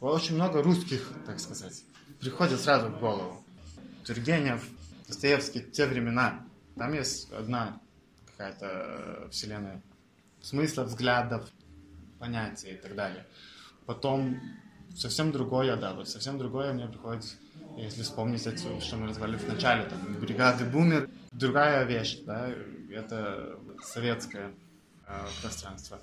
очень много русских, так сказать, приходит сразу в голову. Тургенев, Достоевский, те времена. Там есть одна какая-то э, вселенная смысла, взглядов, понятий и так далее. Потом совсем другое, да, вот совсем другое мне приходит, если вспомнить это, что мы развали в начале, там, бригады Бумер, другая вещь, да, это советское э, пространство,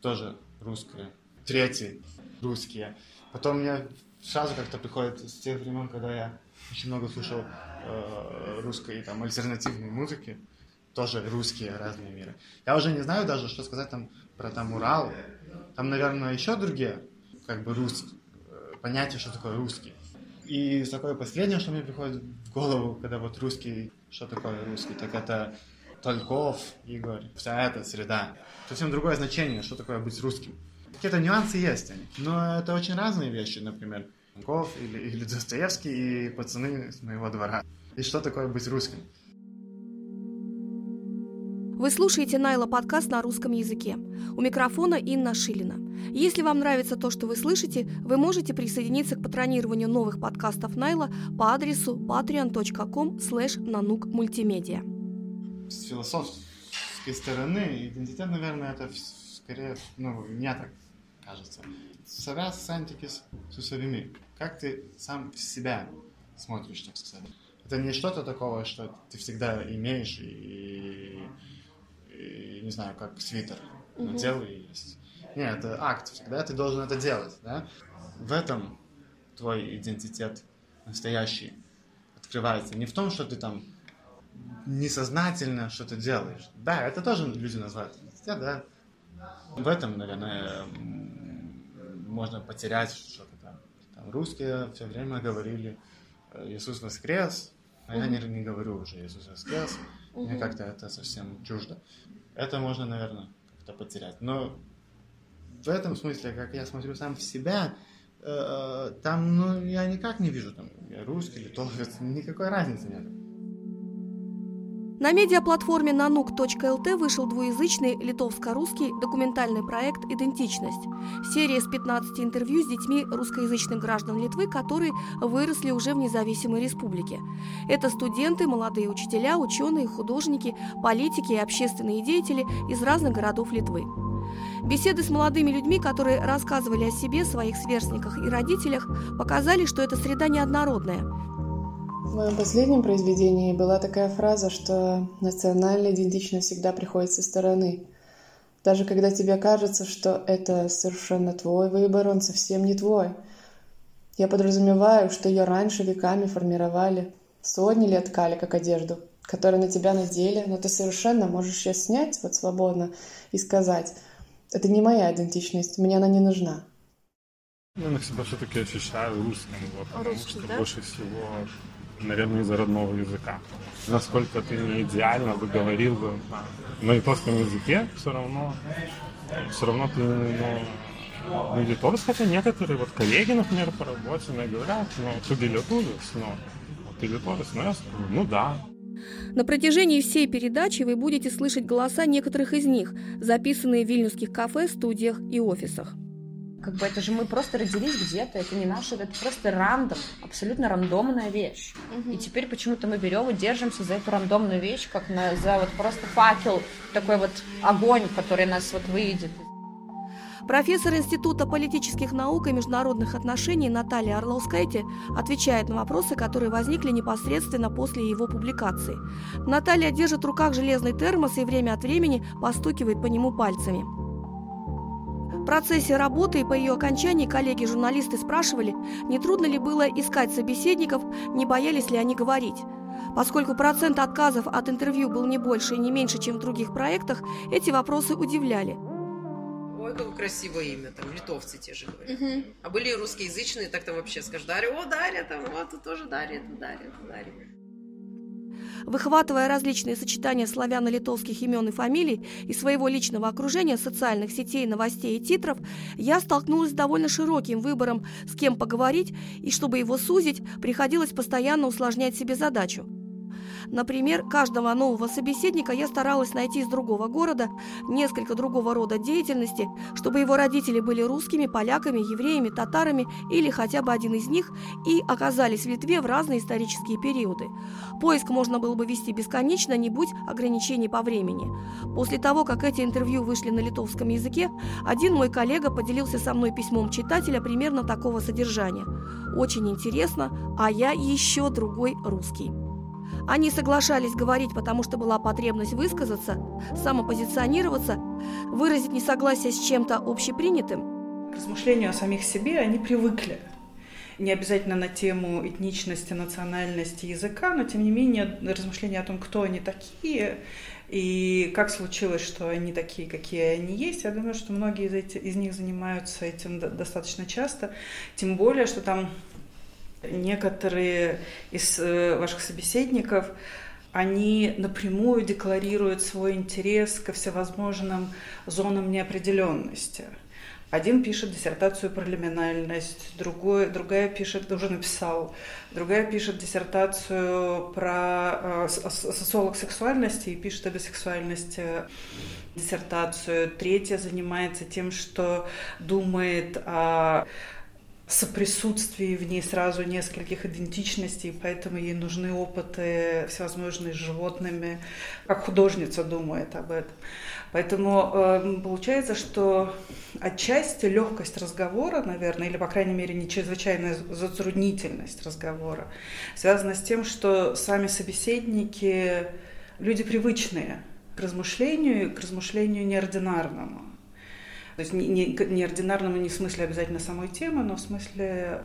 тоже русское. Третий, русские. Потом мне сразу как-то приходит с тех времен, когда я очень много слушал э, русской там альтернативной музыки, тоже русские разные миры. Я уже не знаю даже, что сказать там про там Урал. Там, наверное, еще другие, как бы русские, э, понятие, что такое русский. И такое последнее, что мне приходит в голову, когда вот русский, что такое русский, так это Тольков, Игорь, вся эта среда. Совсем другое значение, что такое быть русским. Какие-то нюансы есть, но это очень разные вещи, например, Тольков или, или Достоевский и пацаны с моего двора. И что такое быть русским. Вы слушаете Найла подкаст на русском языке. У микрофона Инна Шилина. Если вам нравится то, что вы слышите, вы можете присоединиться к патронированию новых подкастов Найла по адресу patreon.com slash мультимедиа. С философской стороны идентитет, наверное, это скорее, ну, мне так кажется, связь сантики с, с усовими. Как ты сам себя смотришь, так сказать. Это не что-то такого, что ты всегда имеешь и, и не знаю, как свитер надел и есть. Нет, это акт, всегда ты должен это делать, да? В этом твой идентитет настоящий открывается. Не в том, что ты там несознательно что-то делаешь. Да, это тоже люди называют идентитет, да. В этом, наверное, можно потерять что-то там. Там русские все время говорили Иисус воскрес, а я не, не говорю уже Иисус воскрес. Мне как-то это совсем чуждо. Это можно, наверное, как-то потерять. Но в этом смысле, как я смотрю сам в себя, э, там, ну, я никак не вижу, там, я русский, литовец, никакой разницы нет. На медиаплатформе nanuk.lt вышел двуязычный литовско-русский документальный проект «Идентичность». Серия с 15 интервью с детьми русскоязычных граждан Литвы, которые выросли уже в независимой республике. Это студенты, молодые учителя, ученые, художники, политики и общественные деятели из разных городов Литвы. Беседы с молодыми людьми, которые рассказывали о себе, своих сверстниках и родителях, показали, что эта среда неоднородная. В моем последнем произведении была такая фраза, что национальная идентичность всегда приходит со стороны. Даже когда тебе кажется, что это совершенно твой выбор, он совсем не твой. Я подразумеваю, что ее раньше веками формировали, сотни лет ткали как одежду, которую на тебя надели, но ты совершенно можешь ее снять вот свободно и сказать, это не моя идентичность, мне она не нужна. Я на себя все-таки ощущаю русским, вот, потому Русский, что да? больше всего наверное, из-за родного языка. Насколько ты не идеально бы говорил бы на, литовском языке, все равно, все равно ты ну, не литовец, хотя некоторые вот коллеги, например, по работе мне говорят, ну, ты литовец, но вот ты литовец, ну, я скажу, ну да, На протяжении всей передачи вы будете слышать голоса некоторых из них, записанные в вильнюсских кафе, студиях и офисах. Как бы это же мы просто родились где-то, это не наше, это просто рандом, абсолютно рандомная вещь. И теперь почему-то мы берем и держимся за эту рандомную вещь, как на, за вот просто факел, такой вот огонь, который нас вот выведет. Профессор Института политических наук и международных отношений Наталья Орловскайте отвечает на вопросы, которые возникли непосредственно после его публикации. Наталья держит в руках железный термос и время от времени постукивает по нему пальцами. В процессе работы и по ее окончании коллеги-журналисты спрашивали, не трудно ли было искать собеседников, не боялись ли они говорить. Поскольку процент отказов от интервью был не больше и не меньше, чем в других проектах, эти вопросы удивляли. Ой, какое красивое имя, там, литовцы те же говорят. А были и русскоязычные, так там вообще скажешь, Дарья, о, Дарья, там, вот, тут тоже Дарья, это Дарья, это Дарья. Выхватывая различные сочетания славяно-литовских имен и фамилий из своего личного окружения, социальных сетей, новостей и титров, я столкнулась с довольно широким выбором, с кем поговорить, и чтобы его сузить, приходилось постоянно усложнять себе задачу. Например, каждого нового собеседника я старалась найти из другого города, несколько другого рода деятельности, чтобы его родители были русскими, поляками, евреями, татарами или хотя бы один из них и оказались в Литве в разные исторические периоды. Поиск можно было бы вести бесконечно, не будь ограничений по времени. После того, как эти интервью вышли на литовском языке, один мой коллега поделился со мной письмом читателя примерно такого содержания. Очень интересно, а я еще другой русский. Они соглашались говорить, потому что была потребность высказаться, самопозиционироваться, выразить несогласие с чем-то общепринятым. К размышлению о самих себе они привыкли. Не обязательно на тему этничности, национальности, языка, но тем не менее размышления о том, кто они такие и как случилось, что они такие, какие они есть. Я думаю, что многие из, этих, из них занимаются этим достаточно часто. Тем более, что там Некоторые из э, ваших собеседников, они напрямую декларируют свой интерес ко всевозможным зонам неопределенности. Один пишет диссертацию про лиминальность, другой, другая пишет, уже написал, другая пишет диссертацию про э, социолог сексуальности и пишет о бисексуальности диссертацию. Третья занимается тем, что думает о соприсутствии в ней сразу нескольких идентичностей, поэтому ей нужны опыты всевозможные с животными, как художница думает об этом. Поэтому э, получается, что отчасти легкость разговора, наверное, или, по крайней мере, не чрезвычайная затруднительность разговора, связана с тем, что сами собеседники люди привычные к размышлению, к размышлению неординарному. То есть не, не, неординарному не в смысле обязательно самой темы, но в смысле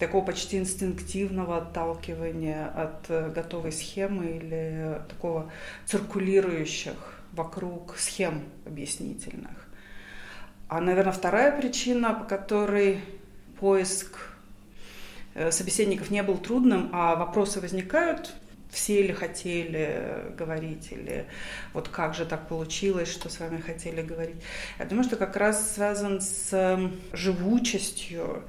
такого почти инстинктивного отталкивания от э, готовой схемы или такого циркулирующих вокруг схем объяснительных. А, наверное, вторая причина, по которой поиск э, собеседников не был трудным, а вопросы возникают все ли хотели говорить, или вот как же так получилось, что с вами хотели говорить. Я думаю, что как раз связан с эм, живучестью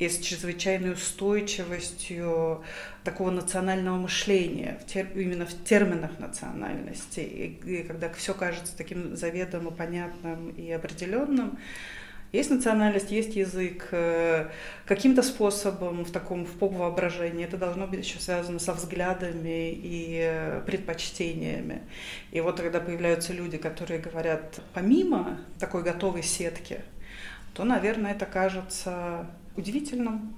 и с чрезвычайной устойчивостью такого национального мышления, именно в терминах национальности. И когда все кажется таким заведомо понятным и определенным, есть национальность, есть язык. Э, каким-то способом в таком в поп-воображении это должно быть еще связано со взглядами и э, предпочтениями. И вот когда появляются люди, которые говорят помимо такой готовой сетки, то, наверное, это кажется удивительным.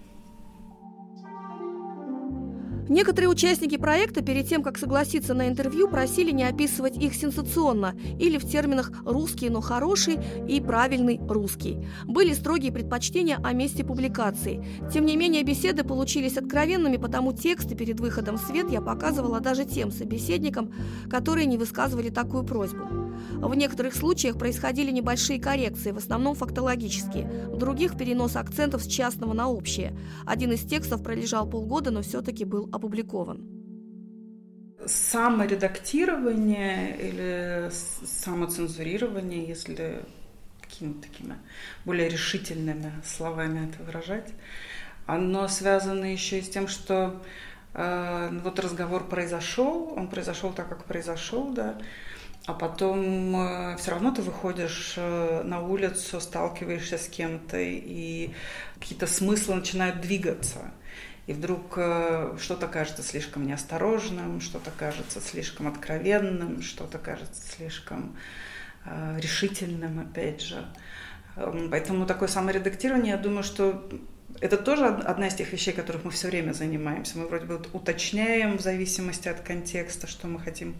Некоторые участники проекта перед тем, как согласиться на интервью, просили не описывать их сенсационно или в терминах «русский, но хороший» и «правильный русский». Были строгие предпочтения о месте публикации. Тем не менее, беседы получились откровенными, потому тексты перед выходом в свет я показывала даже тем собеседникам, которые не высказывали такую просьбу. В некоторых случаях происходили небольшие коррекции, в основном фактологические, в других – перенос акцентов с частного на общее. Один из текстов пролежал полгода, но все-таки был опубликован. Саморедактирование или самоцензурирование, если какими-то такими более решительными словами это выражать, оно связано еще и с тем, что э, вот разговор произошел, он произошел так, как произошел, да, а потом э, все равно ты выходишь э, на улицу, сталкиваешься с кем-то, и какие-то смыслы начинают двигаться. И вдруг э, что-то кажется слишком неосторожным, что-то кажется слишком откровенным, что-то кажется слишком решительным, опять же. Поэтому такое саморедактирование, я думаю, что это тоже одна из тех вещей, которых мы все время занимаемся. Мы вроде бы уточняем в зависимости от контекста, что мы хотим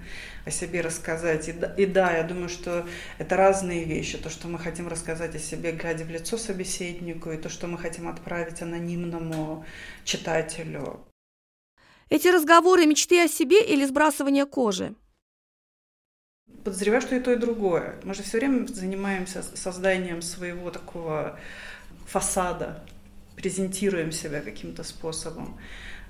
о себе рассказать. И да, и да, я думаю, что это разные вещи. То, что мы хотим рассказать о себе, глядя в лицо собеседнику, и то, что мы хотим отправить анонимному читателю. Эти разговоры мечты о себе или сбрасывание кожи? Подозреваю, что и то, и другое. Мы же все время занимаемся созданием своего такого фасада презентируем себя каким-то способом,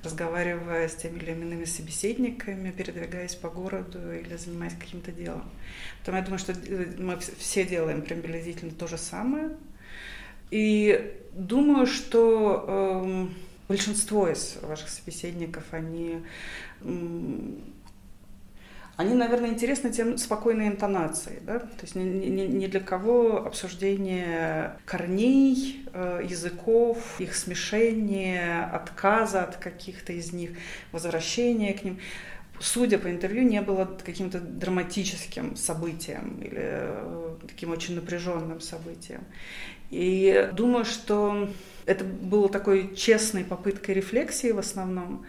разговаривая с теми или иными собеседниками, передвигаясь по городу или занимаясь каким-то делом. Поэтому я думаю, что э, мы все делаем приблизительно то же самое. И думаю, что э, большинство из ваших собеседников, они они, наверное, интересны тем спокойной интонацией, да? То есть ни, для кого обсуждение корней, э, языков, их смешения, отказа от каких-то из них, возвращения к ним судя по интервью, не было каким-то драматическим событием или э, таким очень напряженным событием. И думаю, что это было такой честной попыткой рефлексии в основном.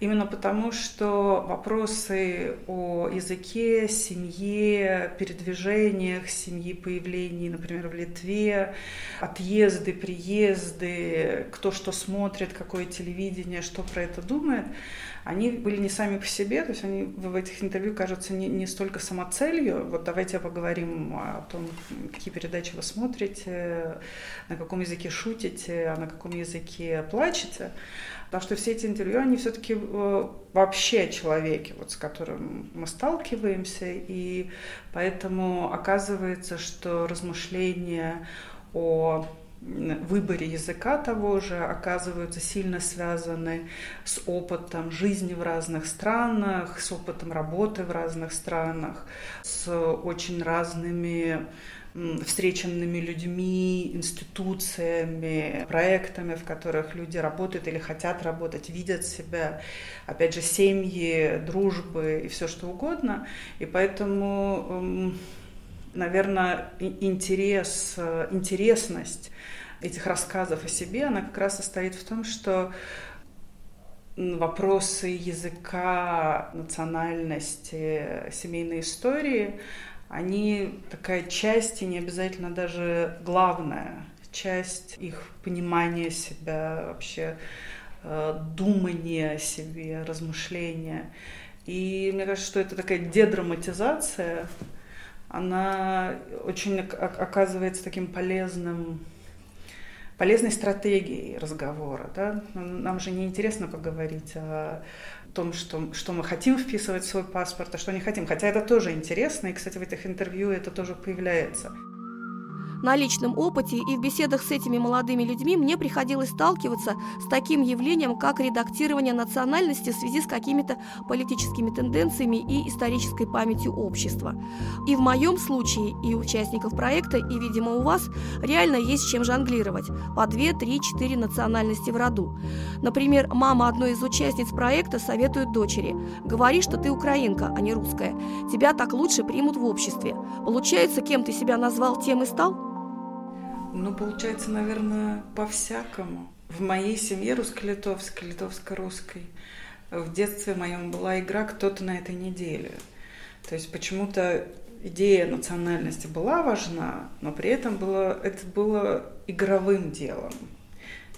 Именно потому, что вопросы о языке, семье, передвижениях, семьи, появлении, например, в Литве, отъезды, приезды, кто что смотрит, какое телевидение, что про это думает, они были не сами по себе, то есть они в этих интервью кажутся не, не столько самоцелью, вот давайте поговорим о том, какие передачи вы смотрите, на каком языке шутите, а на каком языке плачете, Потому что все эти интервью, они все-таки э, вообще о человеке, вот, с которым мы сталкиваемся, и поэтому оказывается, что размышления о выборе языка того же оказываются сильно связаны с опытом жизни в разных странах, с опытом работы в разных странах, с очень разными встреченными людьми, институциями, проектами, в которых люди работают или хотят работать, видят себя, опять же, семьи, дружбы и все что угодно. И поэтому, наверное, интерес, интересность этих рассказов о себе, она как раз состоит в том, что вопросы языка, национальности, семейной истории – они такая часть, и не обязательно даже главная часть их понимания себя, вообще э, думания о себе, размышления. И мне кажется, что это такая дедраматизация, она очень оказывается таким полезным полезной стратегией разговора. Да? Нам же не интересно поговорить о том, что, что мы хотим вписывать в свой паспорт, а что не хотим. Хотя это тоже интересно, и, кстати, в этих интервью это тоже появляется. На личном опыте и в беседах с этими молодыми людьми мне приходилось сталкиваться с таким явлением, как редактирование национальности в связи с какими-то политическими тенденциями и исторической памятью общества. И в моем случае, и участников проекта, и, видимо, у вас, реально есть чем жонглировать. По 2, 3, 4 национальности в роду. Например, мама одной из участниц проекта советует дочери «Говори, что ты украинка, а не русская. Тебя так лучше примут в обществе. Получается, кем ты себя назвал, тем и стал?» Ну, получается, наверное, по-всякому. В моей семье русско-литовской, литовско-русской, в детстве моем была игра «Кто-то на этой неделе». То есть почему-то идея национальности была важна, но при этом было, это было игровым делом.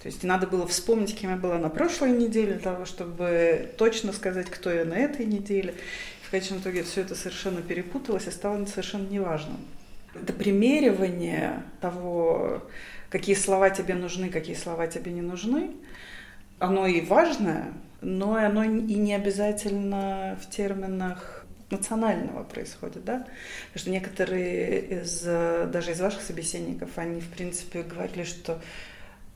То есть надо было вспомнить, кем я была на прошлой неделе, для того, чтобы точно сказать, кто я на этой неделе. В конечном итоге все это совершенно перепуталось и стало совершенно неважным это примеривание того, какие слова тебе нужны, какие слова тебе не нужны, оно и важное, но оно и не обязательно в терминах национального происходит, да? Потому что некоторые из, даже из ваших собеседников, они, в принципе, говорили, что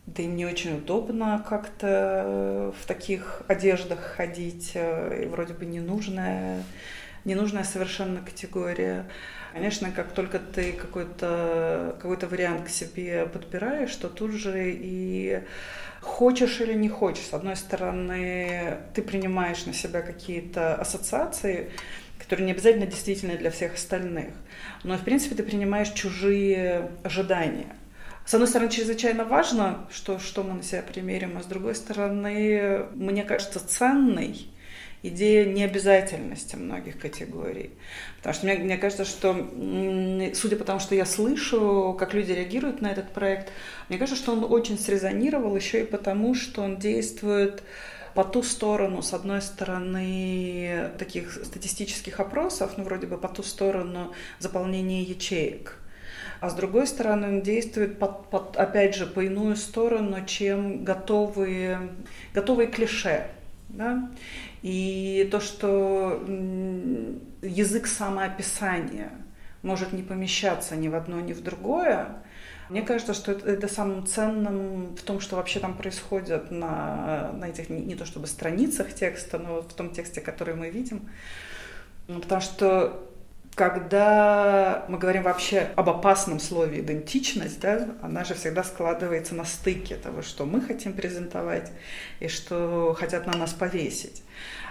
да им не очень удобно как-то в таких одеждах ходить, э, и вроде бы ненужная, ненужная совершенно категория. Конечно, как только ты какой-то какой вариант к себе подбираешь, то тут же и хочешь или не хочешь. С одной стороны, ты принимаешь на себя какие-то ассоциации, которые не обязательно действительны для всех остальных. Но, в принципе, ты принимаешь чужие ожидания. С одной стороны, чрезвычайно важно, что, что мы на себя примерим, а с другой стороны, мне кажется, ценный идея необязательности многих категорий. Потому что мне, мне кажется, что, судя по тому, что я слышу, как люди реагируют на этот проект, мне кажется, что он очень срезонировал еще и потому, что он действует по ту сторону, с одной стороны, таких статистических опросов, ну, вроде бы по ту сторону заполнения ячеек, а с другой стороны он действует, под, под, опять же, по иную сторону, чем готовые, готовые клише. Да? И то, что язык самоописания может не помещаться ни в одно, ни в другое, мне кажется, что это, это самым ценным в том, что вообще там происходит на, на этих, не, не то чтобы страницах текста, но в том тексте, который мы видим. Ну, потому что когда мы говорим вообще об опасном слове идентичность, да, она же всегда складывается на стыке того, что мы хотим презентовать и что хотят на нас повесить.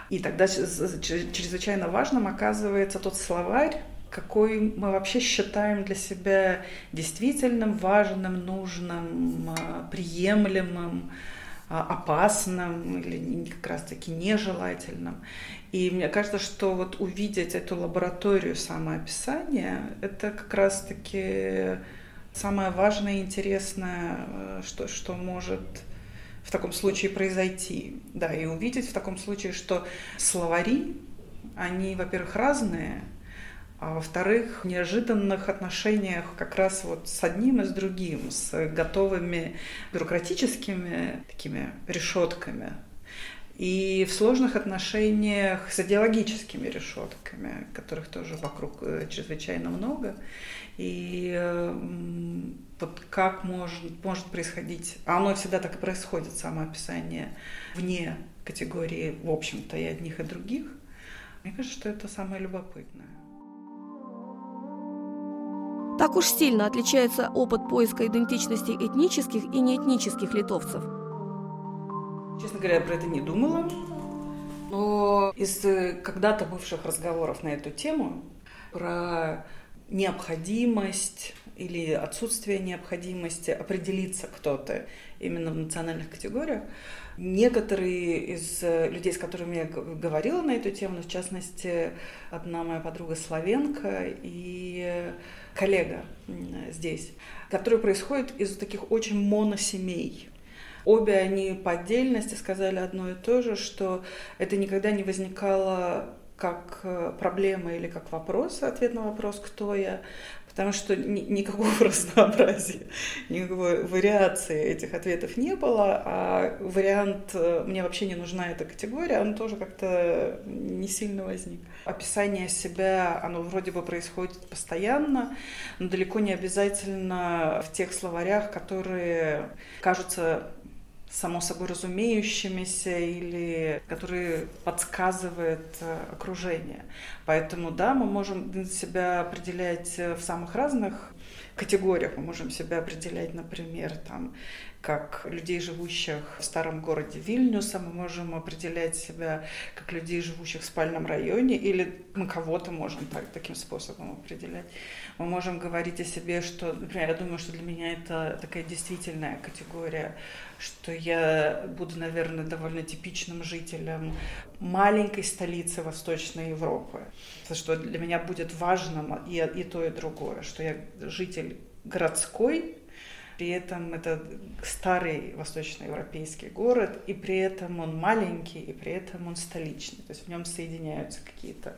И тогда чрезвычайно важным оказывается тот словарь, какой мы вообще считаем для себя действительным, важным, нужным, а, приемлемым, а, опасным или как раз-таки нежелательным. И мне кажется, что вот увидеть эту лабораторию самоописания, это как раз-таки самое важное и интересное, э, что, что может в таком случае произойти. Да, и увидеть в таком случае, что словари, они, во-первых, разные, а во-вторых, в неожиданных отношениях как раз вот с одним и с другим, с готовыми бюрократическими такими решетками, и в сложных отношениях с идеологическими решетками, которых тоже вокруг э, чрезвычайно много. И вот как может, может происходить, а оно всегда так и происходит, самоописание вне категории, в общем-то, и одних, и других, мне кажется, что это самое любопытное. Так уж сильно отличается опыт поиска идентичности этнических и неэтнических литовцев. Честно говоря, я про это не думала. Но из э, когда-то бывших разговоров на эту тему, про необходимость или отсутствие необходимости определиться кто-то именно в национальных категориях. Некоторые из э, людей, с которыми я говорила на эту тему, в частности, одна моя подруга Славенко и коллега здесь, которые происходят из таких очень моносемей. Обе они по отдельности сказали одно и то же, что это никогда не возникало как э, проблема или как вопрос, ответ на вопрос, кто я, потому что ни, никакого разнообразия, никакой вариации этих ответов не было, а вариант э, «мне вообще не нужна эта категория», он тоже как-то не сильно возник. Описание себя, оно вроде бы происходит постоянно, но далеко не обязательно в тех словарях, которые кажутся само собой разумеющимися или которые подсказывает э, окружение. Поэтому, да, мы можем себя определять в самых разных категориях. Мы можем себя определять, например, там, как людей, живущих в старом городе Вильнюса, мы можем определять себя как людей, живущих в спальном районе, или мы кого-то можем так, таким способом определять. Мы можем говорить о себе, что, например, я думаю, что для меня это такая действительная категория, что я буду, наверное, довольно типичным жителем маленькой столицы Восточной Европы. Что для меня будет важным и, и то, и другое, что я житель городской, при этом это старый восточноевропейский город, и при этом он маленький, и при этом он столичный. То есть в нем соединяются какие-то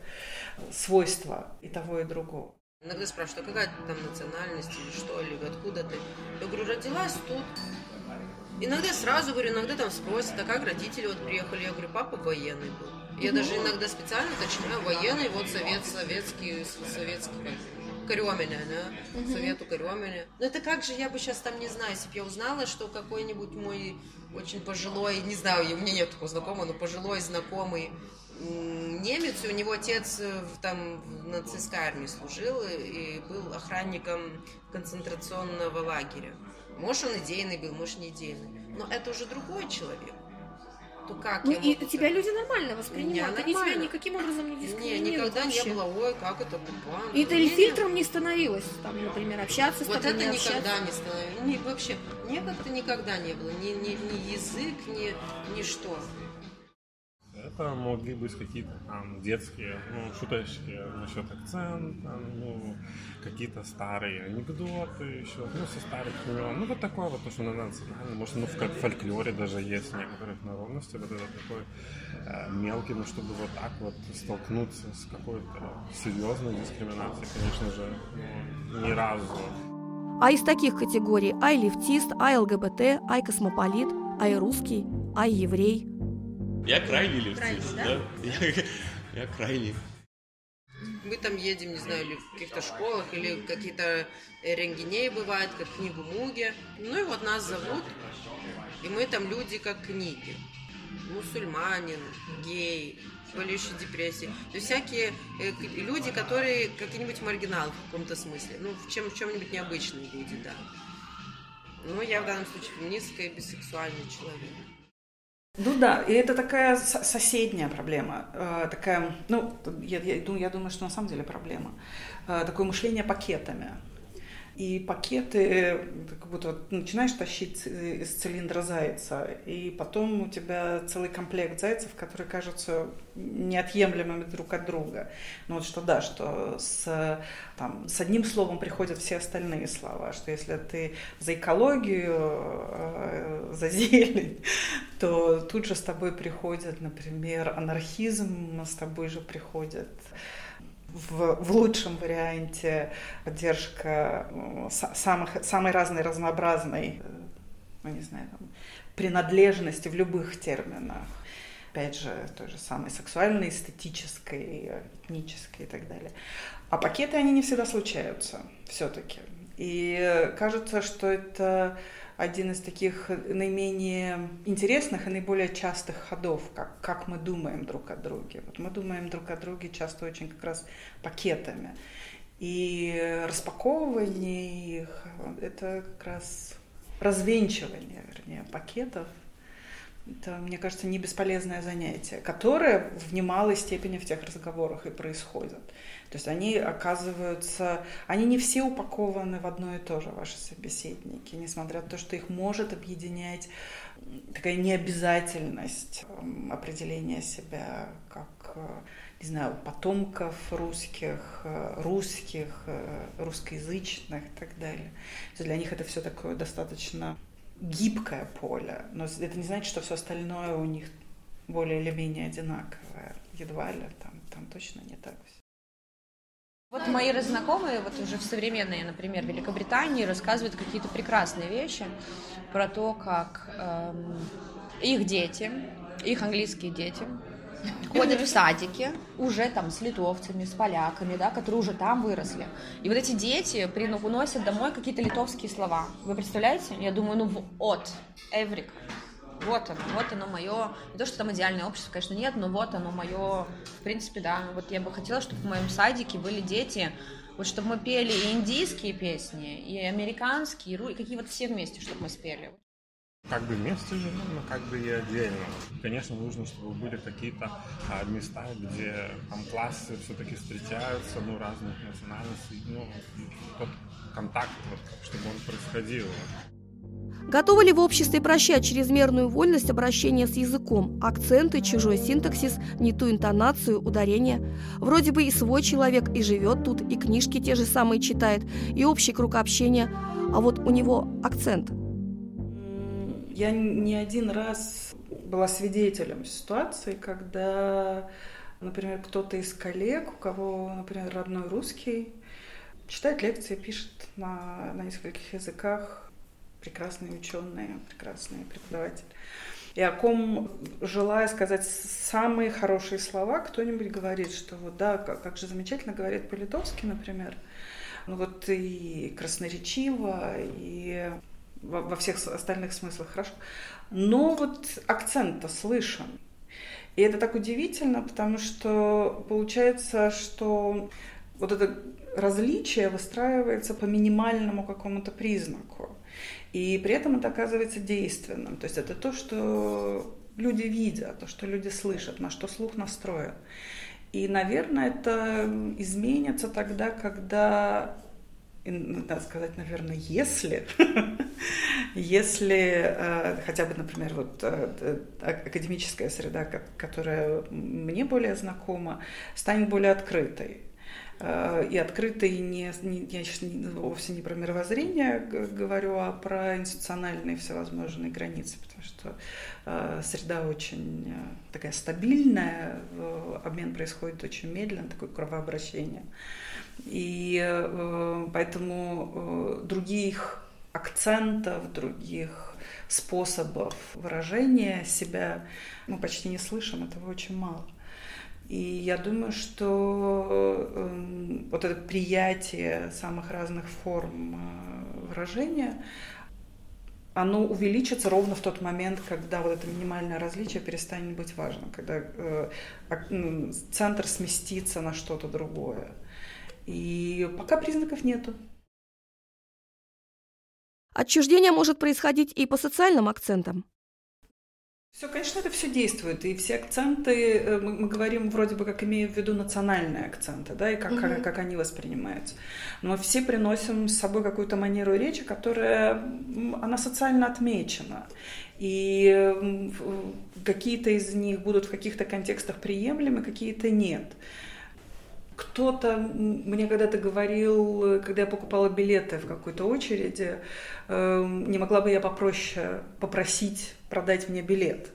свойства и того, и другого. Иногда спрашивают, а какая ты там национальность или что, или откуда ты? Я говорю, родилась тут. Иногда сразу говорю, иногда там спросят, а как родители вот приехали? Я говорю, папа военный был. Я даже иногда специально уточняю, военный, вот совет, советский, советский, Каремеля, да, совету Каремеля. Но это как же, я бы сейчас там, не знаю, если бы я узнала, что какой-нибудь мой очень пожилой, не знаю, у меня нет такого знакомого, но пожилой знакомый немец, у него отец э, там в нацистской армии служил и был охранником концентрационного лагеря. Может, он идейный был, может, не идейный. Но это уже другой человек то как ну, и тебя люди нормально воспринимают. Они тебя никаким образом не дискриминируют. Не, никогда вообще. не было, ой, как это тупо. И это не, фильтром не становилось, там, например, общаться с вот тобой, это не никогда общаться. не становилось. Не, вообще, мне как-то никогда не было. Ни, ни, ни язык, ни, ни что. Это могли быть какие-то там детские, ну, шуточки насчет акцента, ну, какие-то старые анекдоты еще, ну, со старых времен. Ну, вот такое вот, то, что на национальном, может, ну, в как фольклоре даже есть некоторых народностей, вот это такой э, мелкий, но чтобы вот так вот столкнуться с какой-то серьезной дискриминацией, конечно же, ну, ни разу. А из таких категорий ай лифтист, ай ЛГБТ, ай космополит, ай русский, ай еврей. Я крайний лифтист, да? да? Я, я крайний мы там едем, не знаю, или в каких-то школах, или какие-то рентгенеи бывают, как книгу Муги. Ну и вот нас зовут, и мы там люди как книги. мусульманин, гей, болеющий депрессией. То есть всякие э, люди, которые какие-нибудь маргиналы в каком-то смысле. Ну, в, чем, в чем-нибудь необычные люди, да. Ну, я в данном случае феминистка и бисексуальный человек. Ну да, и это такая соседняя проблема, э, такая, ну, я, я, я думаю, что на самом деле проблема, э, такое мышление пакетами. И пакеты, как будто вот начинаешь тащить из цилиндра зайца, и потом у тебя целый комплект зайцев, которые кажутся неотъемлемыми друг от друга. Ну вот что да, что с, там, с одним словом приходят все остальные слова, что если ты за экологию, э, за зелень, то тут же с тобой приходит, например, анархизм, с тобой же приходит в, в лучшем варианте поддержка самых, самой разной разнообразной, э, ну, не знаю, там, принадлежности в любых терминах. Опять же, той же самой сексуальной, эстетической, этнической и так далее. А пакеты, они не всегда случаются все-таки. И кажется, что это один из таких наименее интересных и наиболее частых ходов, как, как мы думаем друг о друге. Вот мы думаем друг о друге часто очень как раз пакетами. И распаковывание их – это как раз развенчивание, вернее, пакетов. Это, мне кажется, не бесполезное занятие, которое в немалой степени в тех разговорах и происходит. То есть они оказываются, они не все упакованы в одно и то же, ваши собеседники, несмотря на то, что их может объединять такая необязательность эм, определения себя как, э, не знаю, потомков русских, э, русских, э, русскоязычных и так далее. То есть для них это все такое достаточно гибкое поле, но это не значит, что все остальное у них более или менее одинаковое. Едва ли, там, там точно не так все. Вот мои знакомые, вот уже в современной, например, Великобритании, рассказывают какие-то прекрасные вещи про то, как эм, их дети, их английские дети, ходят в садики уже там с литовцами, с поляками, да, которые уже там выросли. И вот эти дети приносят домой какие-то литовские слова. Вы представляете? Я думаю, ну вот, Эврик, вот оно, вот оно мое, не то, что там идеальное общество, конечно, нет, но вот оно мое, в принципе, да, вот я бы хотела, чтобы в моем садике были дети, вот чтобы мы пели и индийские песни, и американские, и какие вот все вместе, чтобы мы спели. Как бы вместе живем, но как бы и отдельно. Конечно, нужно, чтобы были какие-то а, места, где там классы все-таки встречаются, ну, разных национальностей, ну, тот контакт, вот, чтобы он происходил. Готовы ли в обществе прощать чрезмерную вольность обращения с языком, акценты, чужой синтаксис, не ту интонацию, ударение? Вроде бы и свой человек, и живет тут, и книжки те же самые читает, и общий круг общения, а вот у него акцент. Я не один раз была свидетелем ситуации, когда, например, кто-то из коллег, у кого, например, родной русский, читает лекции, пишет на, на нескольких языках, прекрасные ученые, прекрасные преподаватели. И о ком, желая сказать самые хорошие слова, кто-нибудь говорит, что вот да, как, же замечательно говорит по-литовски, например. Ну вот и красноречиво, и во, всех остальных смыслах хорошо. Но вот акцент-то слышен. И это так удивительно, потому что получается, что вот это различие выстраивается по минимальному какому-то признаку. И при этом это оказывается действенным. То есть это то, что люди видят, то, что люди слышат, на что слух настроен. И, наверное, это изменится тогда, когда, надо сказать, наверное, если, если э, хотя бы, например, вот э, академическая среда, которая мне более знакома, станет более открытой Э, и открытый не, не, я сейчас не, вовсе не про мировоззрение говорю, а про институциональные всевозможные границы, потому что э, среда очень э, такая стабильная, э, обмен происходит очень медленно, такое кровообращение. И э, поэтому э, других акцентов, других способов выражения себя мы почти не слышим, этого очень мало. И я думаю, что э, вот это приятие самых разных форм э, выражения, оно увеличится ровно в тот момент, когда вот это минимальное различие перестанет быть важным, когда э, центр сместится на что-то другое. И пока признаков нету. Отчуждение может происходить и по социальным акцентам. Все, конечно, это все действует, и все акценты, э, мы, мы говорим вроде бы как имея в виду национальные акценты, да, и как, угу. как, как они воспринимаются. Но все приносим с собой какую-то манеру речи, которая, она социально отмечена. И какие-то из них будут в каких-то контекстах приемлемы, какие-то нет. Кто-то мне когда-то говорил, когда я покупала билеты в какой-то очереди, эм, не могла бы я попроще попросить продать мне билет.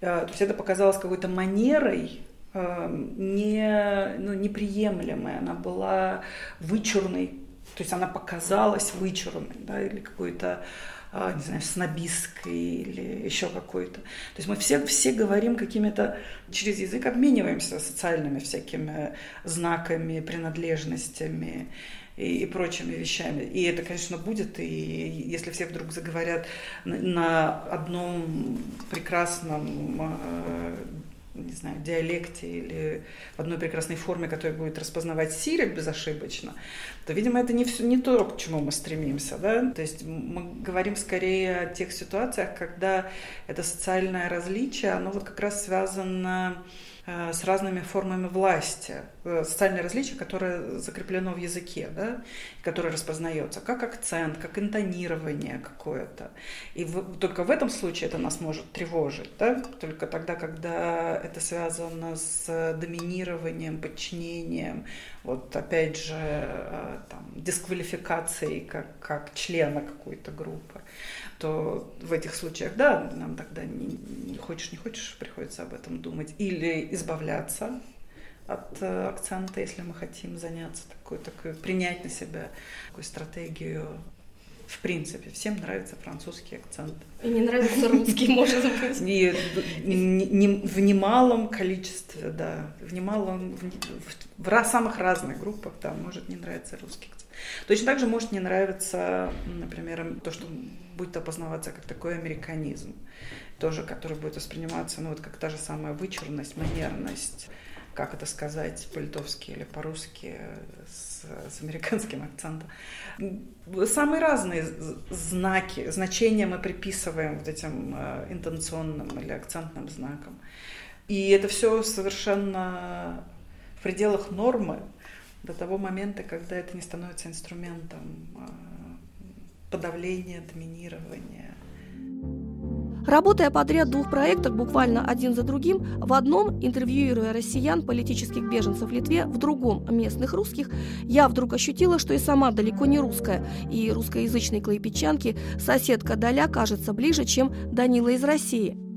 Э, то есть это показалось какой-то манерой, эм, не, ну, неприемлемой, она была вычурной, то есть она показалась вычурной, да, или какой-то не знаю, снобистской или еще какой-то. То есть мы все, все говорим какими-то, через язык обмениваемся социальными всякими знаками, принадлежностями и, и прочими вещами. И это, конечно, будет, и если все вдруг заговорят на одном прекрасном а, не знаю, диалекте или в одной прекрасной форме, которая будет распознавать Сирия безошибочно, то, видимо, это не, все, не то, к чему мы стремимся. Да? То есть мы говорим скорее о тех ситуациях, когда это социальное различие, оно вот как раз связано с разными формами власти, э, социальное различие, которое закреплено в языке, да, которое распознается как акцент, как интонирование какое-то. И в, только в этом случае это нас может тревожить, да, только тогда, когда это связано с доминированием, подчинением, вот опять же, э, там, дисквалификацией как, как члена какой-то группы то в этих случаях, да, нам тогда не, не хочешь, не хочешь, приходится об этом думать. Или избавляться от э, акцента, если мы хотим заняться такой, такой, принять на себя такую стратегию в принципе, всем нравится французский акцент. И не нравится русский, может быть. Не, не, в немалом количестве, да, в немалом, в, в, в самых разных группах, да, может не нравиться русский акцент. Точно так же может не нравиться, например, то, что будет опознаваться как такой американизм, тоже, который будет восприниматься, ну, вот как та же самая вычурность, манерность, как это сказать по-литовски или по-русски с, с американским акцентом. Самые разные знаки, значения мы приписываем вот этим э, интонационным или акцентным знакам. И это все совершенно в пределах нормы до того момента, когда это не становится инструментом э, подавления, доминирования. Работая подряд двух проектах, буквально один за другим, в одном, интервьюируя россиян, политических беженцев в Литве, в другом, местных русских, я вдруг ощутила, что и сама далеко не русская, и русскоязычной клейпечанки соседка Даля кажется ближе, чем Данила из России.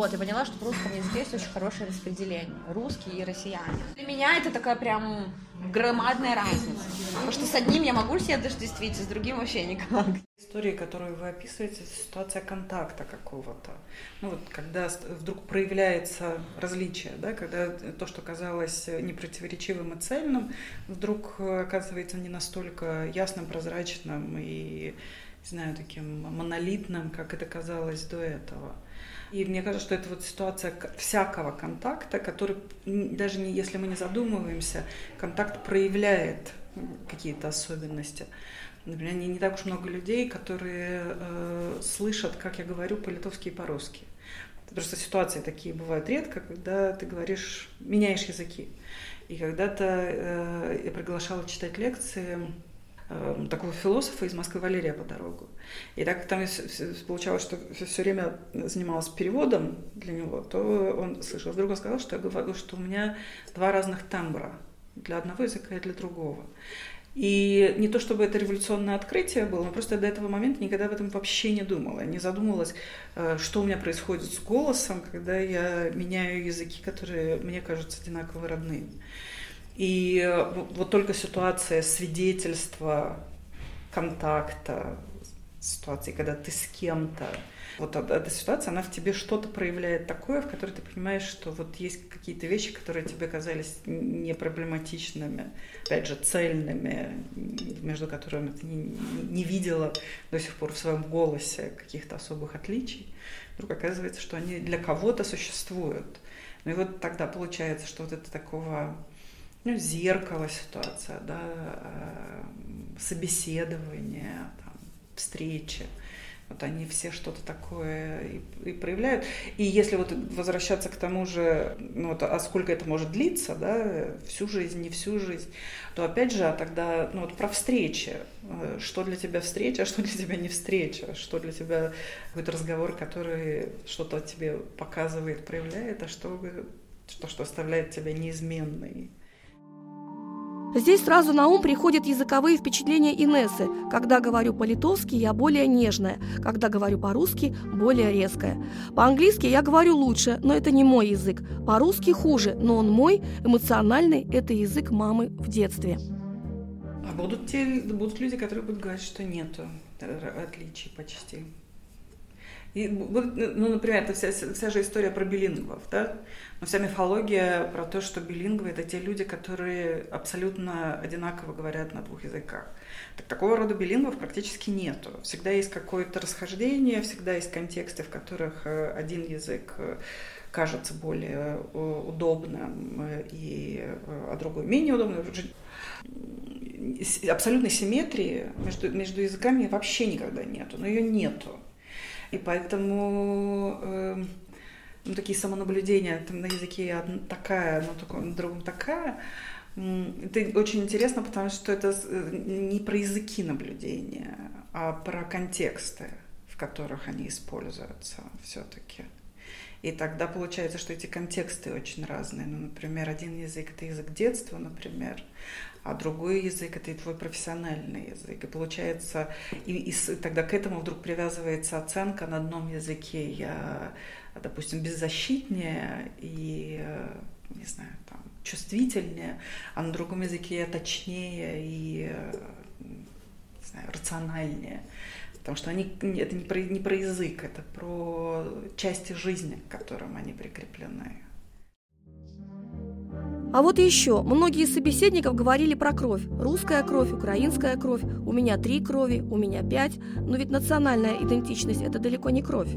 Вот, я поняла, что в русском языке есть очень хорошее распределение. Русские и россияне. Для меня это такая прям громадная разница. Потому что с одним я могу себе отождествить, с другим вообще никак. Истории, которую вы описываете, ситуация контакта какого-то. Ну вот, когда вдруг проявляется различие, да, когда то, что казалось непротиворечивым и цельным, вдруг оказывается не настолько ясным, прозрачным и, не знаю, таким монолитным, как это казалось до этого. И мне кажется, что это вот ситуация всякого контакта, который, даже не, если мы не задумываемся, контакт проявляет какие-то особенности. Например, не, не так уж много людей, которые э, слышат, как я говорю по-литовски и по-русски. Просто ситуации такие бывают редко, когда ты говоришь, меняешь языки. И когда-то э, я приглашала читать лекции э, такого философа из Москвы Валерия по дорогу. И так как там получалось, что все время занималась переводом для него, то он слышал. Вдруг он сказал, что я говорю, что у меня два разных тембра для одного языка и для другого. И не то чтобы это революционное открытие было, но просто до этого момента никогда об этом вообще не думала. Не задумывалась, э, что у меня происходит с голосом, когда я меняю языки, которые мне кажутся одинаково родными. И э, вот только ситуация свидетельства контакта, ситуации, когда ты с кем-то, Вот эта ситуация, она в тебе что-то проявляет такое, в которой ты понимаешь, что вот есть какие-то вещи, которые тебе казались не проблематичными, опять же, цельными, между которыми ты не, не видела до сих пор в своем голосе каких-то особых отличий. Вдруг оказывается, что они для кого-то существуют. Ну и вот тогда получается, что вот это такого ну, зеркало ситуация, да, э, собеседование, встречи. Вот они все что-то такое и, и проявляют. И если вот возвращаться к тому же, ну вот, а сколько это может длиться, да, всю жизнь, не всю жизнь, то опять же, а тогда, ну вот про встречи. Э, что для тебя встреча, а что для тебя не встреча? Что для тебя какой-то разговор, который что-то тебе показывает, проявляет, а что, что, что оставляет тебя неизменной? Здесь сразу на ум приходят языковые впечатления Инессы. Когда говорю по-литовски, я более нежная. Когда говорю по-русски, более резкая. По-английски я говорю лучше, но это не мой язык. По-русски хуже, но он мой, эмоциональный – это язык мамы в детстве. А будут, те, будут люди, которые будут говорить, что нет отличий почти. И, ну, например, это вся, вся же история про билингвов, да? Но вся мифология про то, что билингвы – это те люди, которые абсолютно одинаково говорят на двух языках. Так такого рода билингвов практически нету. Всегда есть какое-то расхождение, всегда есть контексты, в которых э, один язык э, кажется более э, удобным, и, а другой менее удобным. Абсолютной симметрии между, между языками вообще никогда нету, но ее нету. И поэтому э, ну, такие самонаблюдения, там на языке такая, на другом такая, это очень интересно, потому что это э, не про языки наблюдения, а про контексты, в которых они используются все-таки. И тогда получается, что эти контексты очень разные. Ну, например, один язык – это язык детства, например, а другой язык это и твой профессиональный язык. И получается, и, и тогда к этому вдруг привязывается оценка на одном языке. Я, допустим, беззащитнее и, не знаю, там, чувствительнее, а на другом языке я точнее и не знаю, рациональнее. Потому что они, это не про, не про язык, это про части жизни, к которым они прикреплены. А вот еще, многие из собеседников говорили про кровь. Русская кровь, украинская кровь, у меня три крови, у меня пять. Но ведь национальная идентичность – это далеко не кровь.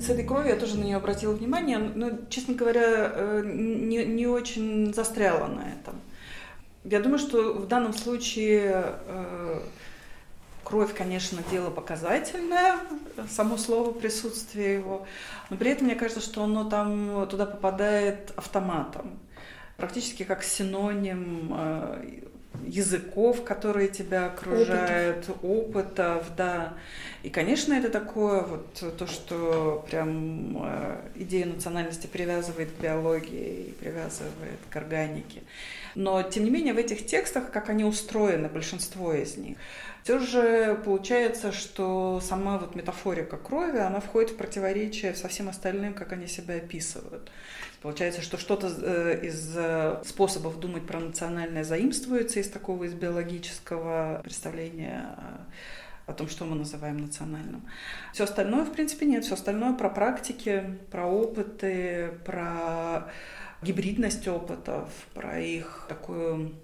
С этой кровью я тоже на нее обратила внимание, но, честно говоря, э, не, не очень застряла на этом. Я думаю, что в данном случае э, кровь, конечно, дело показательное, само слово присутствие его, но при этом мне кажется, что оно там туда попадает автоматом практически как синоним э, языков, которые тебя окружают, опытов. опытов, да. И, конечно, это такое вот то, что прям э, идея национальности привязывает к биологии и привязывает к органике. Но, тем не менее, в этих текстах, как они устроены, большинство из них, все же получается, что сама вот метафорика крови, она входит в противоречие со всем остальным, как они себя описывают. Получается, что что-то э, из э, способов думать про национальное заимствуется из такого, из биологического представления о том, что мы называем национальным. Все остальное, в принципе, нет. Все остальное про практики, про опыты, про гибридность опытов, про их такую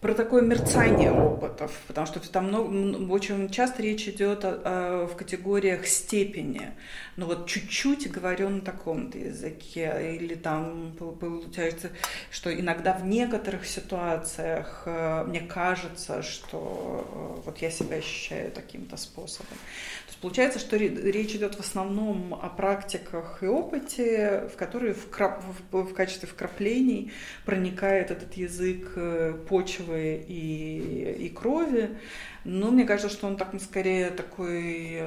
про такое мерцание опытов, потому что там много, очень часто речь идет о, о, в категориях степени. Ну вот чуть-чуть говорю на таком-то языке, или там получается, что иногда в некоторых ситуациях э, мне кажется, что э, вот я себя ощущаю таким-то способом. Получается, что речь идет в основном о практиках и опыте, в которые в, крап, в, в качестве вкраплений проникает этот язык э, почвы и, и крови. Но мне кажется, что он так скорее такой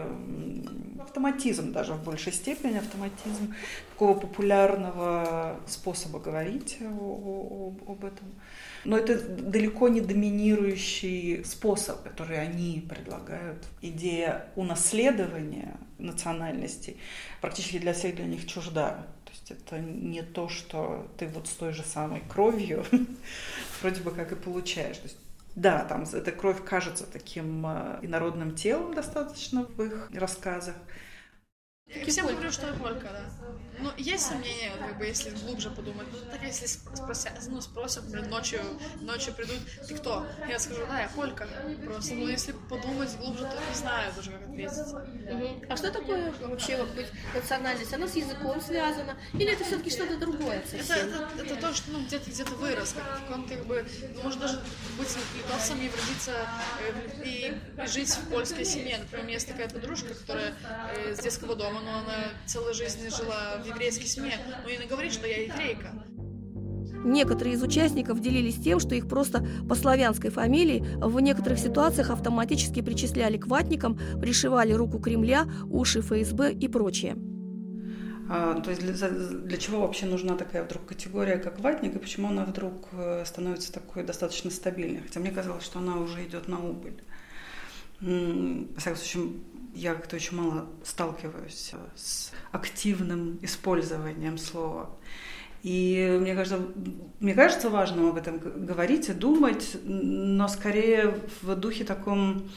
автоматизм даже в большей степени, автоматизм такого популярного способа говорить о, о, об этом. Но это далеко не доминирующий способ, который они предлагают. Идея унаследования национальностей практически для всех для них чужда. То есть это не то, что ты вот с той же самой кровью вроде бы как и получаешь. То есть да, там эта кровь кажется таким э, инородным телом достаточно в их рассказах, Я всем говорю, что я полька, да. Ну, есть сомнения, как бы, если глубже подумать. Ну, так если спросят, ну, спросят, блин, ночью, ночью придут, ты кто? Я скажу, да, я полька. Просто, ну, если подумать глубже, то не знаю даже, как ответить. Угу. А что такое вообще вот, быть национальность? Оно с языком связано? Или это все-таки что-то другое Это, это, это то, что, ну, где-то где-то вырос, как в каком-то, как бы, ну, может даже быть литовцем и родиться э, и, и жить в польской семье. Например, у меня есть такая подружка, которая э, с детского дома, но она целую жизнь жила в еврейской семье, но и не говорит, что я еврейка. Некоторые из участников делились тем, что их просто по славянской фамилии в некоторых ситуациях автоматически причисляли к ватникам, пришивали руку Кремля, уши ФСБ и прочее. А, то есть для, для чего вообще нужна такая вдруг категория, как ватник, и почему она вдруг э, становится такой достаточно стабильной? Хотя мне казалось, что она уже идет на убыль. Во всяком случае, я как-то очень мало сталкиваюсь с активным использованием слова. И мне кажется, мне кажется важным об этом говорить и думать, но скорее в духе таком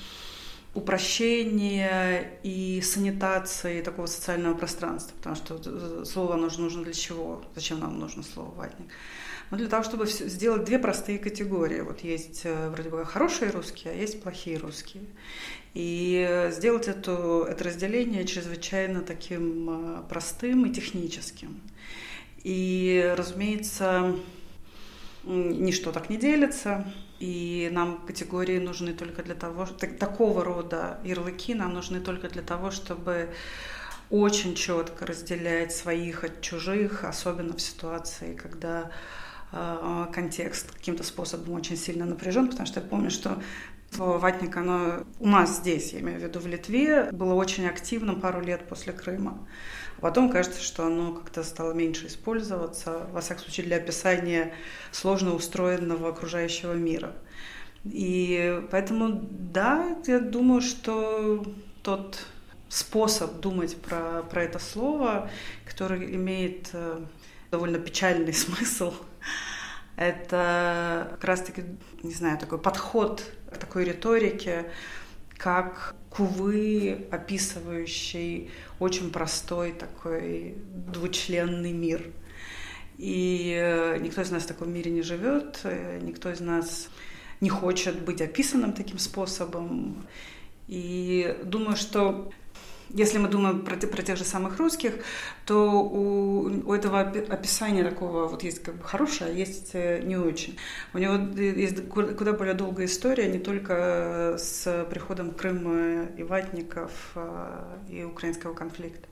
упрощения и санитации такого социального пространства, потому что слово нужно, нужно для чего? Зачем нам нужно слово «ватник»? Ну, для того, чтобы сделать две простые категории. Вот есть э, вроде бы хорошие русские, а есть плохие русские. И сделать это, это разделение чрезвычайно таким э, простым и техническим. И, разумеется, ничто так не делится. И нам категории нужны только для того, что такого рода ярлыки нам нужны только для того, чтобы очень четко разделять своих от чужих, особенно в ситуации, когда э, контекст каким-то способом очень сильно напряжен, потому что я помню, что Слово «ватник», оно у нас здесь, я имею в виду в Литве, было очень активным пару лет после Крыма. Потом кажется, что оно как-то стало меньше использоваться, во всяком случае, для описания сложно устроенного окружающего мира. И поэтому, да, я думаю, что тот способ думать про, про это слово, который имеет э, довольно печальный смысл, это как раз-таки, не знаю, такой подход к такой риторике, как кувы, описывающий очень простой такой двучленный мир. И э, никто из нас в таком мире не живет, э, никто из нас не хочет быть описанным таким способом. И думаю, что если мы думаем про, про тех же самых русских, то у, у этого описания такого вот есть как бы хорошее, а есть э, не очень. У него есть куда более долгая история, не только с приходом Крыма и ватников а, и украинского конфликта.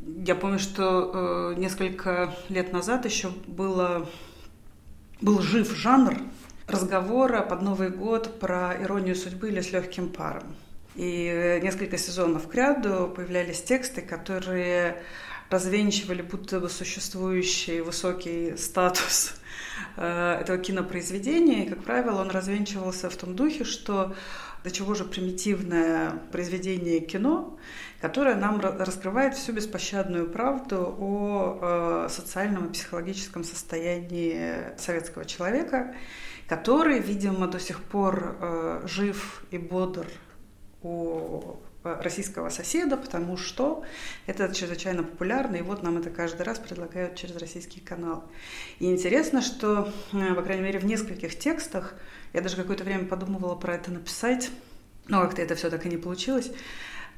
Я помню, что э, несколько лет назад еще было, был жив жанр разговора под Новый год про иронию судьбы или с легким паром. И несколько сезонов к ряду появлялись тексты, которые развенчивали будто бы существующий высокий статус э, этого кинопроизведения. И, как правило, он развенчивался в том духе, что до чего же примитивное произведение кино, которое нам раскрывает всю беспощадную правду о э, социальном и психологическом состоянии советского человека, который, видимо, до сих пор э, жив и бодр у э, российского соседа, потому что это чрезвычайно популярно, и вот нам это каждый раз предлагают через российский канал. И интересно, что, э, по крайней мере, в нескольких текстах, я даже какое-то время подумывала про это написать, но как-то это все так и не получилось,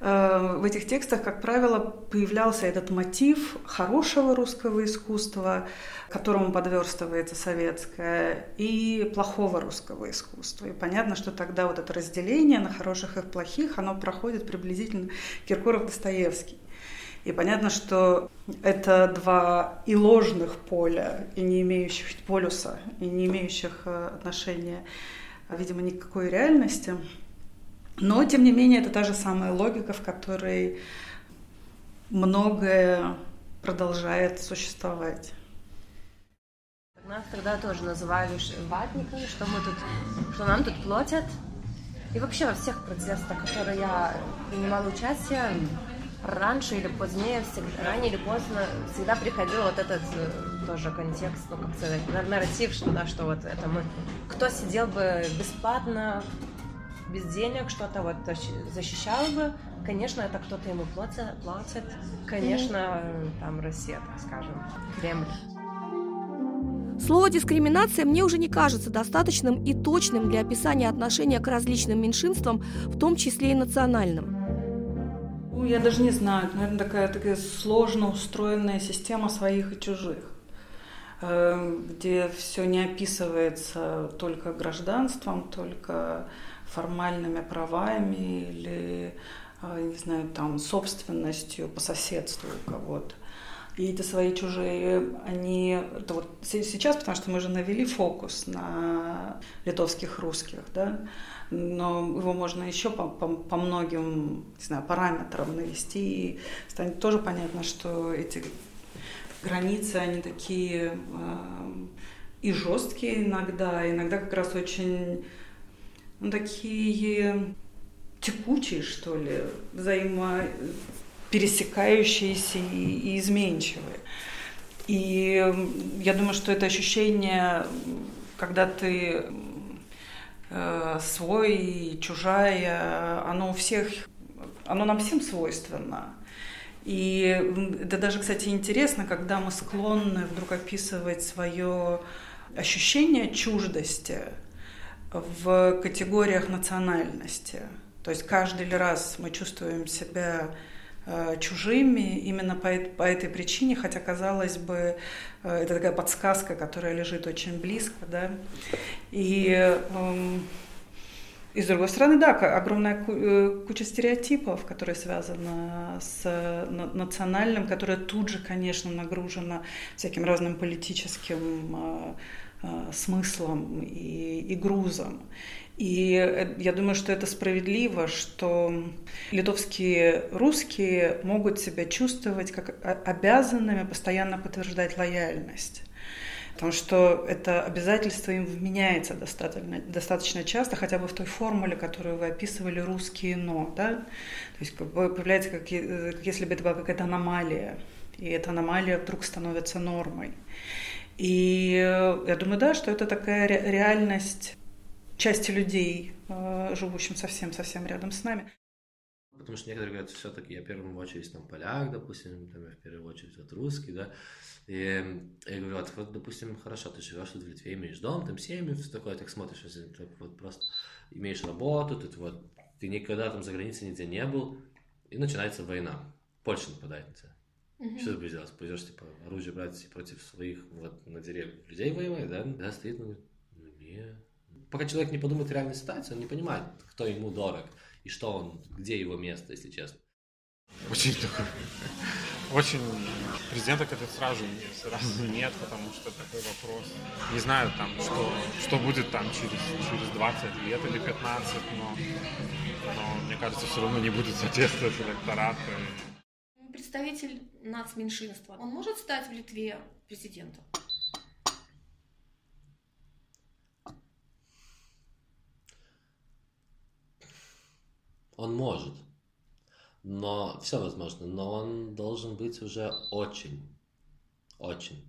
в этих текстах, как правило, появлялся этот мотив хорошего русского искусства, которому подверстывается советское, и плохого русского искусства. И понятно, что тогда вот это разделение на хороших и плохих, оно проходит приблизительно Киркоров-Достоевский. И понятно, что это два и ложных поля, и не имеющих полюса, и не имеющих э, отношения, видимо, никакой реальности – но, тем не менее, это та же самая логика, в которой многое продолжает существовать. Нас тогда тоже называли ватниками, что мы тут, что нам тут платят. И вообще во всех протестах, которые я принимала участие, раньше или позднее, всегда, ранее или поздно, всегда приходил вот этот э, тоже контекст, ну как сказать, нарратив, что, да, что вот это мы, кто сидел бы бесплатно без денег что-то вот защищал бы, Конечно, это кто-то ему платит, платит. Конечно, там Россия, так скажем, Кремль. Слово «дискриминация» мне уже не кажется достаточным и точным для описания отношения к различным меньшинствам, в том числе и национальным. Ну, я даже не знаю, наверное, такая, такая сложно устроенная система своих и чужих, э, где все не описывается только гражданством, только формальными правами или, э, не знаю, там, собственностью по соседству у кого-то. И эти свои чужие, они... Это вот сейчас, потому что мы же навели фокус на литовских русских, да, но его можно еще по, по, по многим не знаю, параметрам навести, и станет тоже понятно, что эти границы, они такие э, и жесткие иногда, иногда как раз очень такие текучие, что ли, взаимо пересекающиеся и, и изменчивые. И я думаю, что это ощущение, когда ты э, свой и чужая, оно у всех, оно нам всем свойственно. И это даже, кстати, интересно, когда мы склонны вдруг описывать свое ощущение чуждости в категориях национальности. То есть каждый раз мы чувствуем себя Э, чужими именно по, по этой причине, хотя, казалось бы, э, это такая подсказка, которая лежит очень близко, да, и, эм, и с другой стороны, да, огромная э, куча стереотипов, которые связаны с национальным, которая тут же, конечно, нагружена всяким разным политическим смыслом и, и грузом. И э, я думаю, что это справедливо, что литовские русские могут себя чувствовать как обязанными постоянно подтверждать лояльность. Потому что это обязательство им вменяется достаточно, достаточно часто, хотя бы в той формуле, которую вы описывали, русские «но». Да? То есть появляется, как, э, как если бы это была какая-то аномалия, и эта аномалия вдруг становится нормой. И э, я думаю, да, что это такая реальность части людей, э, живущим совсем-совсем рядом с нами. Потому что некоторые говорят, все-таки я в первую очередь там поляк, допустим, там я в первую очередь вот русский, да. И я говорю, вот, вот, допустим, хорошо, ты живешь тут в Литве, имеешь дом, там семьи, все такое, так смотришь, если ты вот просто имеешь работу, ты вот, ты никогда там за границей нигде не был, и начинается война. Польша нападает на тебя. Mm-hmm. Что ты будешь делать? Пойдешь, типа, оружие брать против своих вот на деревьях людей воевать, да? Да, стоит, ну, ну нет пока человек не подумает о реальной ситуации, он не понимает, кто ему дорог и что он, где его место, если честно. Очень такой, очень президента как-то сразу, сразу нет, потому что такой вопрос. Не знаю там, что, что будет там через, через 20 лет или 15, но, но мне кажется, все равно не будет соответствовать электорату. Представитель нацменьшинства, он может стать в Литве президентом? Он может. Но все возможно. Но он должен быть уже очень. Очень.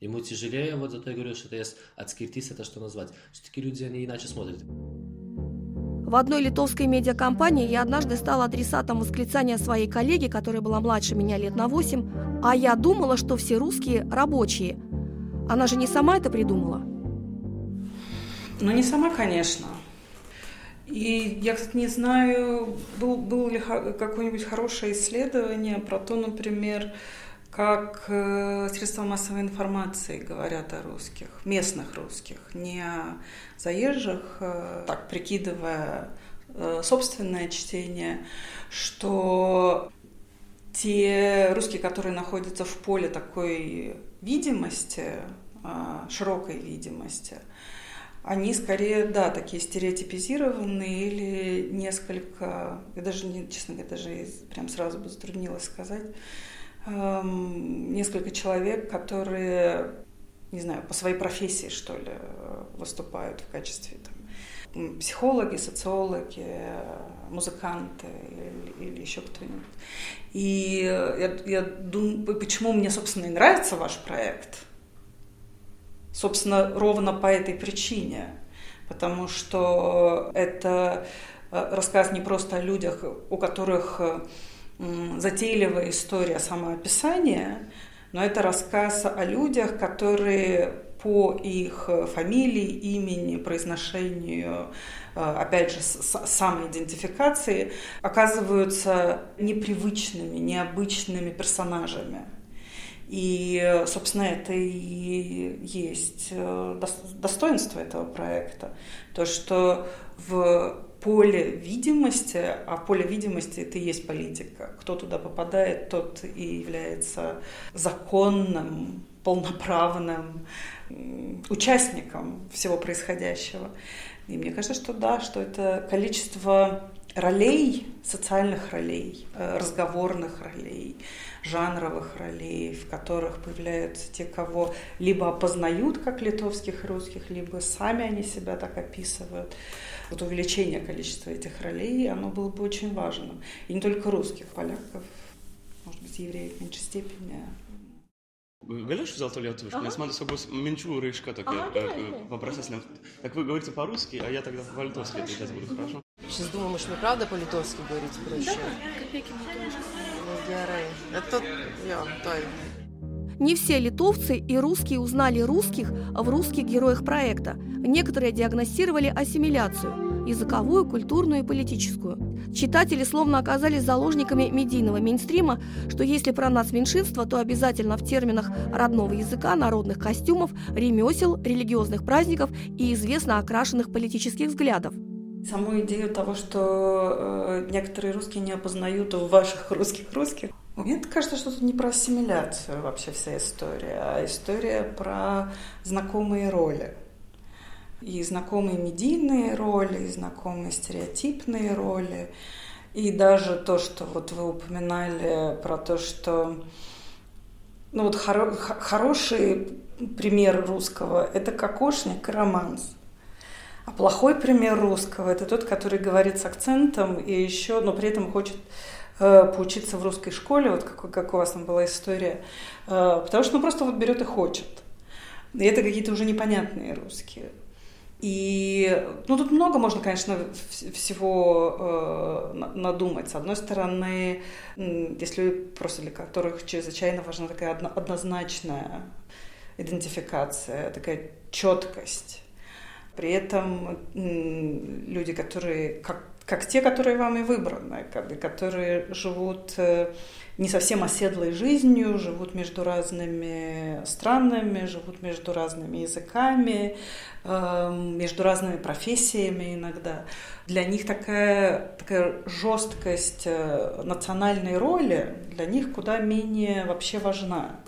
Ему тяжелее, вот зато я говорю, что это есть отскиртись, это что назвать. Все-таки люди, они иначе смотрят. В одной литовской медиакомпании я однажды стала адресатом восклицания своей коллеги, которая была младше меня лет на 8, а я думала, что все русские рабочие. Она же не сама это придумала. Ну, не сама, конечно. И я, кстати, не знаю, был, было ли какое-нибудь хорошее исследование про то, например, как э, средства массовой информации говорят о русских, местных русских, не о заезжих, э, так прикидывая э, собственное чтение, что те русские, которые находятся в поле такой видимости, широкой видимости, они скорее, да, такие стереотипизированные или несколько, я даже, честно говоря, даже прям сразу бы затруднилась сказать, несколько человек, которые, не знаю, по своей профессии, что ли, выступают в качестве там, психологи, социологи, музыканты или, или еще кто-нибудь. И я, я думаю, почему мне, собственно, и нравится ваш проект – собственно, ровно по этой причине, потому что это рассказ не просто о людях, у которых затейливая история самоописания, но это рассказ о людях, которые по их фамилии, имени, произношению, э, опять же, самоидентификации, оказываются непривычными, необычными персонажами. И, собственно, это и есть э, достоинство этого проекта. То, что в поле видимости, а поле видимости это и есть политика. Кто туда попадает, тот и является законным, полноправным участником всего происходящего. И мне кажется, что да, что это количество ролей, социальных ролей, э, разговорных ролей, жанровых ролей, в которых появляются те, кого либо опознают как литовских и русских, либо сами они себя так описывают. Вот увеличение количества этих ролей, оно было бы очень важным. И не только русских, polяков, может быть, евреев в меньшей степени. Galėčiau vis dėlto lietuviškai, nes man tiesiog bus minčių raiška tokia paprastesnė. Так вы говорите по-русски, а я тогда по-литовски отвечать буду, хорошо? Сейчас думаю, может, мне правда по-литовски говорить проще? Да, копейки тоже. Ну. Это я, той. Не все литовцы и русские узнали русских в русских героях проекта. Некоторые диагностировали ассимиляцию – языковую, культурную и политическую. Читатели словно оказались заложниками медийного мейнстрима, что если про нас меньшинство, то обязательно в терминах родного языка, народных костюмов, ремесел, религиозных праздников и известно окрашенных политических взглядов. Саму идею того, что э, некоторые русские не опознают в ваших русских русских, мне кажется, что это не про ассимиляцию вообще вся история, а история про знакомые роли. И знакомые медийные роли, и знакомые стереотипные роли. И даже то, что вот вы упоминали про то, что ну вот хоро- хороший пример русского – это кокошник и романс. А плохой пример русского – это тот, который говорит с акцентом и еще, но при этом хочет Э, поучиться в русской школе, вот как, как у вас там была история, э, потому что ну просто вот берет и хочет. И это какие-то уже непонятные русские. И ну, тут много можно, конечно, всего э, надумать. С одной стороны, если просто для которых чрезвычайно важна такая одно, однозначная идентификация, такая четкость. При этом люди, которые как как те, которые вам и выбраны, которые живут э, не совсем оседлой жизнью, живут между разными странами, живут между разными языками, эм, между разными профессиями иногда. Для них такая, такая жесткость э, национальной роли для них куда менее вообще важна.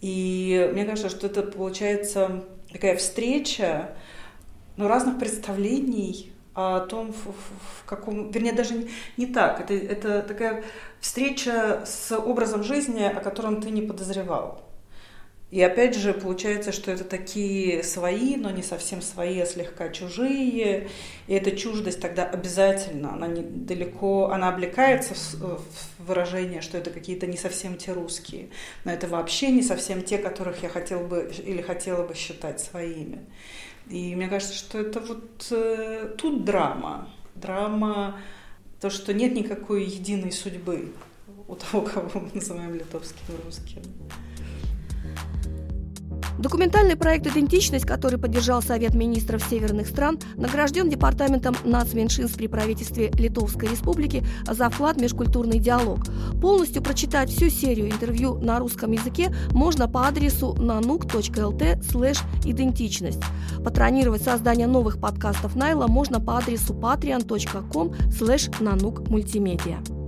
И мне кажется, что это получается такая встреча ну, разных представлений о том, в, в каком... Вернее, даже не, не так. Это, это такая встреча с образом жизни, о котором ты не подозревал. И опять же, получается, что это такие свои, но не совсем свои, а слегка чужие. И эта чуждость тогда обязательно, она недалеко, она облекается в, в выражение, что это какие-то не совсем те русские. Но это вообще не совсем те, которых я хотел бы или хотела бы считать своими. И мне кажется, что это вот э, тут драма. Драма, то, что нет никакой единой судьбы у того, кого мы называем литовским русским. Документальный проект «Идентичность», который поддержал Совет министров северных стран, награжден Департаментом нацменьшинств при правительстве Литовской Республики за вклад в межкультурный диалог. Полностью прочитать всю серию интервью на русском языке можно по адресу nanuk.lt идентичность. Патронировать создание новых подкастов Найла можно по адресу patreon.com nanuk multimedia.